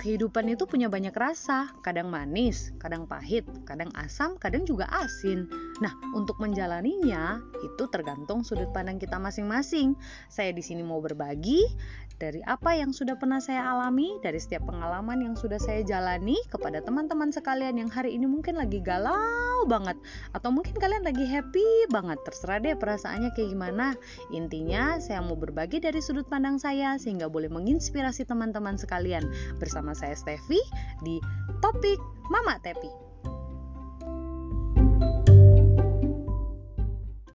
kehidupan itu punya banyak rasa, kadang manis, kadang pahit, kadang asam, kadang juga asin. Nah, untuk menjalaninya itu tergantung sudut pandang kita masing-masing. Saya di sini mau berbagi dari apa yang sudah pernah saya alami, dari setiap pengalaman yang sudah saya jalani kepada teman-teman sekalian yang hari ini mungkin lagi galau banget atau mungkin kalian lagi happy banget. Terserah deh perasaannya kayak gimana. Intinya saya mau berbagi dari sudut pandang saya sehingga boleh menginspirasi teman-teman sekalian. Bersama saya Steffi di topik Mama Tepi.